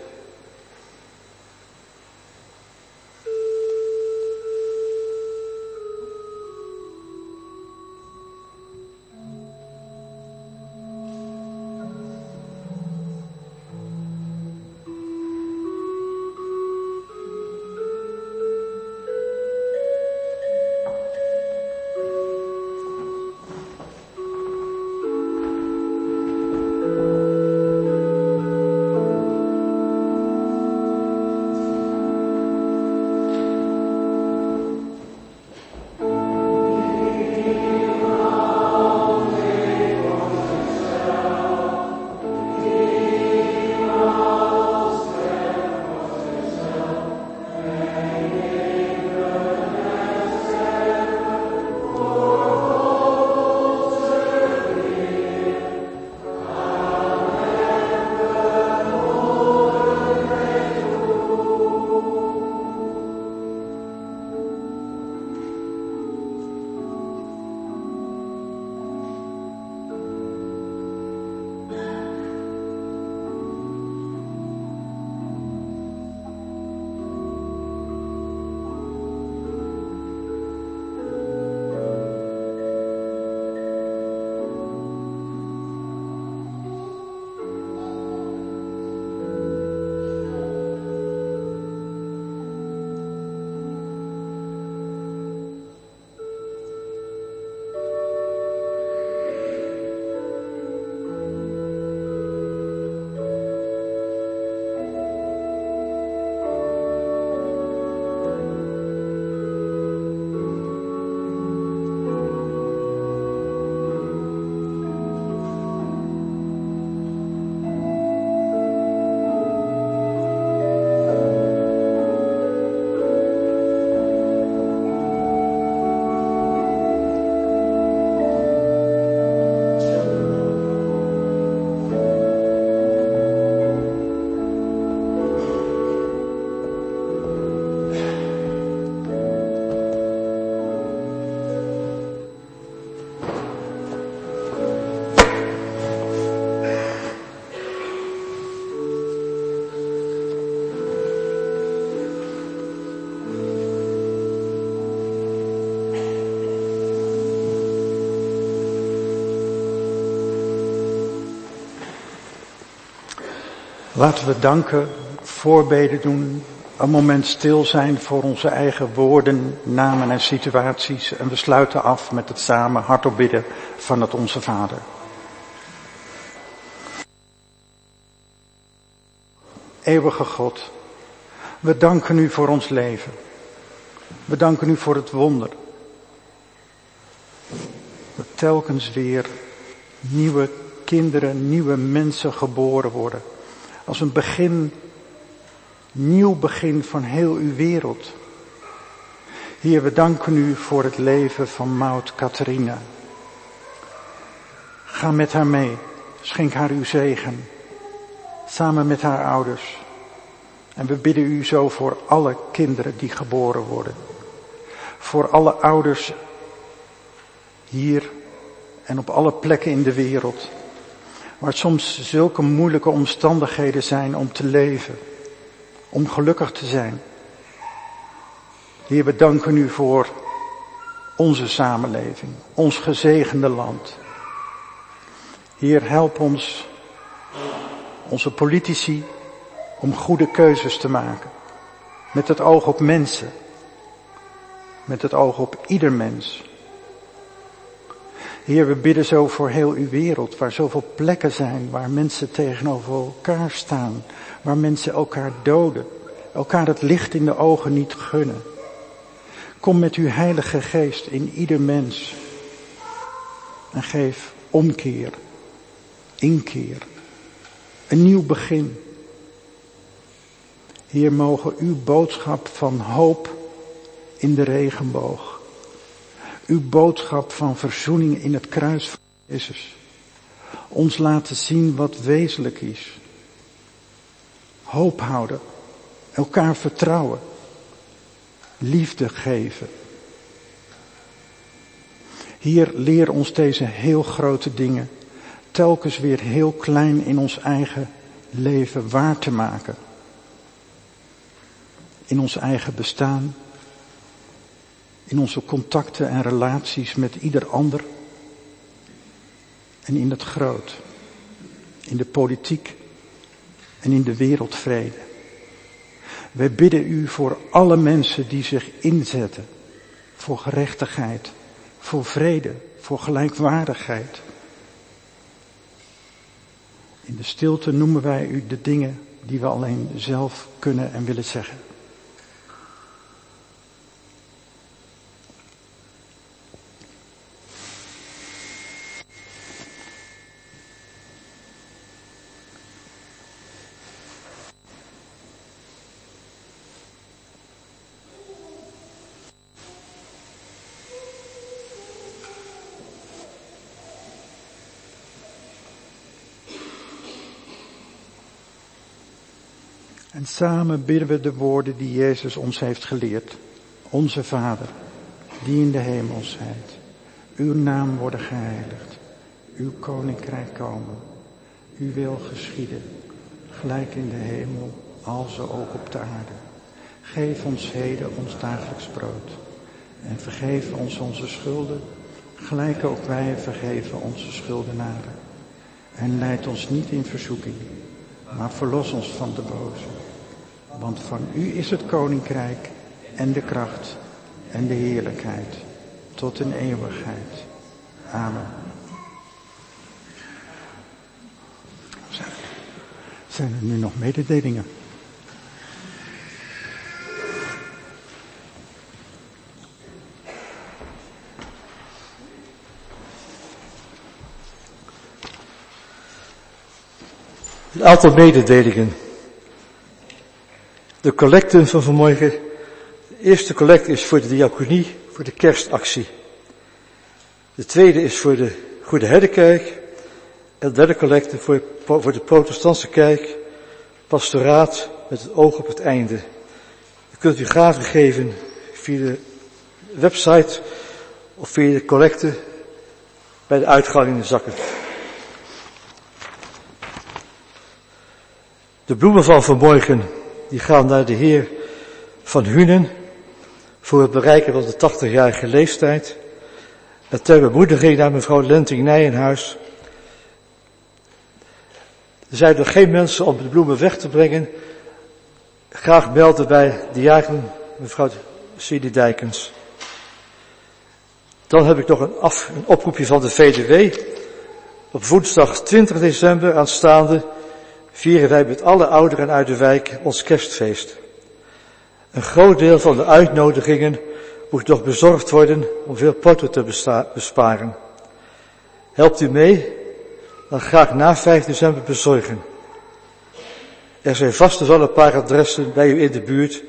Laten we danken, voorbeden doen een moment stil zijn voor onze eigen woorden, namen en situaties. En we sluiten af met het samen hardop bidden van het Onze Vader. Eeuwige God, we danken u voor ons leven. We danken u voor het wonder. Dat telkens weer nieuwe kinderen, nieuwe mensen geboren worden. Als een begin, nieuw begin van heel uw wereld. Heer, we danken u voor het leven van Maud Catharina. Ga met haar mee. Schenk haar uw zegen. Samen met haar ouders. En we bidden u zo voor alle kinderen die geboren worden. Voor alle ouders hier en op alle plekken in de wereld. Waar soms zulke moeilijke omstandigheden zijn om te leven. Om gelukkig te zijn. Heer, we danken u voor onze samenleving. Ons gezegende land. Heer, help ons, onze politici, om goede keuzes te maken. Met het oog op mensen. Met het oog op ieder mens. Heer, we bidden zo voor heel uw wereld, waar zoveel plekken zijn, waar mensen tegenover elkaar staan, waar mensen elkaar doden, elkaar het licht in de ogen niet gunnen. Kom met uw heilige geest in ieder mens en geef omkeer, inkeer, een nieuw begin. Hier mogen uw boodschap van hoop in de regenboog, uw boodschap van verzoening in het kruis van Jezus, ons laten zien wat wezenlijk is. Hoop houden, elkaar vertrouwen, liefde geven. Hier leer ons deze heel grote dingen telkens weer heel klein in ons eigen leven waar te maken. In ons eigen bestaan. In onze contacten en relaties met ieder ander. En in het groot. In de politiek en in de wereldvrede. Wij bidden u voor alle mensen die zich inzetten voor gerechtigheid, voor vrede, voor gelijkwaardigheid. In de stilte noemen wij u de dingen die we alleen zelf kunnen en willen zeggen. Samen bidden we de woorden die Jezus ons heeft geleerd. Onze Vader, die in de hemel zijt. Uw naam worden geheiligd. Uw koninkrijk komen. Uw wil geschieden. Gelijk in de hemel, als ook op de aarde. Geef ons heden ons dagelijks brood. En vergeef ons onze schulden. Gelijk ook wij vergeven onze schuldenaren. En leid ons niet in verzoeking maar verlos ons van de boze. Want van u is het koninkrijk en de kracht en de heerlijkheid tot in eeuwigheid. Amen. Zijn er nu nog mededelingen? Een aantal mededelingen. De collecten van vanmorgen. De eerste collecte is voor de diaconie, voor de kerstactie. De tweede is voor de Goede Herdenkerk. En de derde collecte voor, voor de protestantse kerk, pastoraat met het oog op het einde. U kunt u gaven geven via de website of via de collecte bij de uitgang in de zakken. De bloemen van vanmorgen, die gaan naar de heer Van Hunen voor het bereiken van de 80-jarige leeftijd. En ter bemoediging naar mevrouw Lenting Nijenhuis. Er zijn er geen mensen om de bloemen weg te brengen. graag melden bij de jaren mevrouw Cindy Dijkens. Dan heb ik nog een, af, een oproepje van de VDW. Op woensdag 20 december aanstaande vieren wij met alle ouderen uit de wijk ons kerstfeest. Een groot deel van de uitnodigingen moet nog bezorgd worden om veel porto te besparen. Helpt u mee? Dan graag na 5 december bezorgen. Er zijn vast wel een paar adressen bij u in de buurt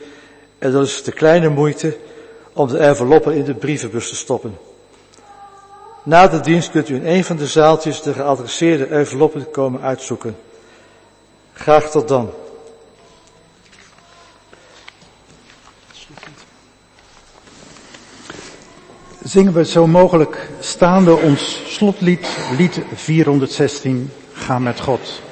en dat is de kleine moeite om de enveloppen in de brievenbus te stoppen. Na de dienst kunt u in een van de zaaltjes de geadresseerde enveloppen komen uitzoeken. Graag tot dan. Zingen we zo mogelijk staande ons slotlied, lied 416, Ga met God.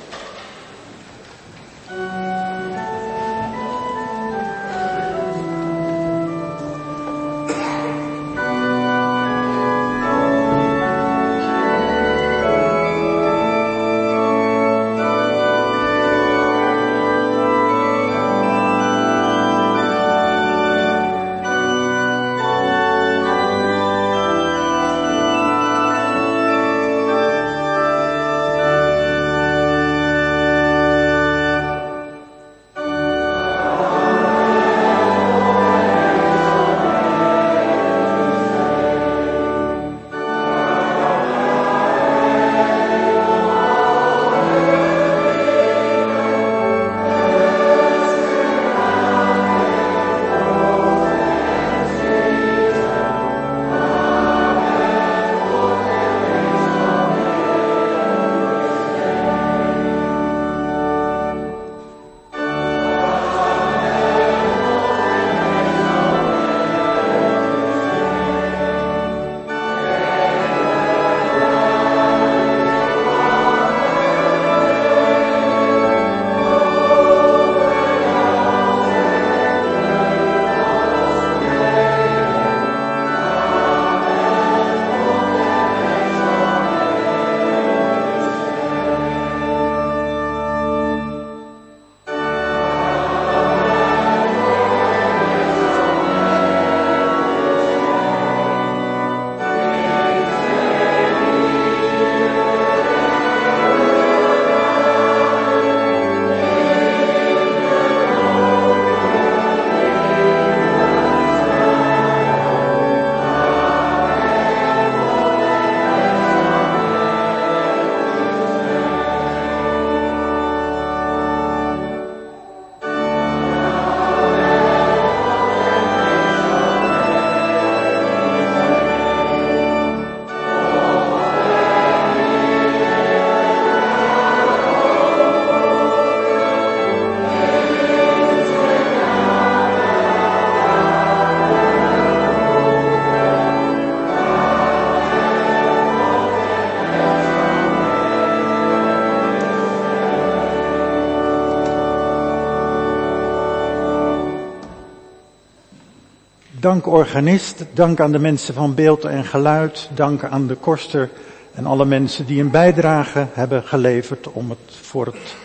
Dank organist, dank aan de mensen van beeld en geluid, dank aan de koster en alle mensen die een bijdrage hebben geleverd om het voor het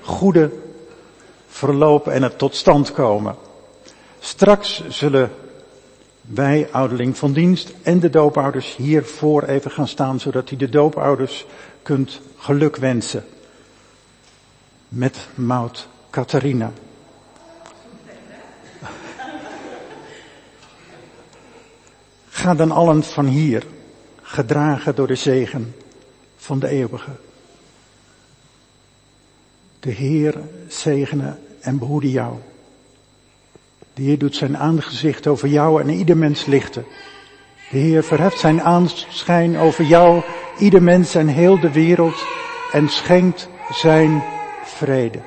goede verlopen en het tot stand komen. Straks zullen wij, ouderling van dienst en de doopouders hiervoor even gaan staan, zodat u de doopouders kunt geluk wensen. Met Maud Catharina. Ga dan allen van hier, gedragen door de zegen van de eeuwige. De Heer zegene en behoede jou. De Heer doet zijn aangezicht over jou en ieder mens lichten. De Heer verheft zijn aanschijn over jou, ieder mens en heel de wereld en schenkt zijn vrede.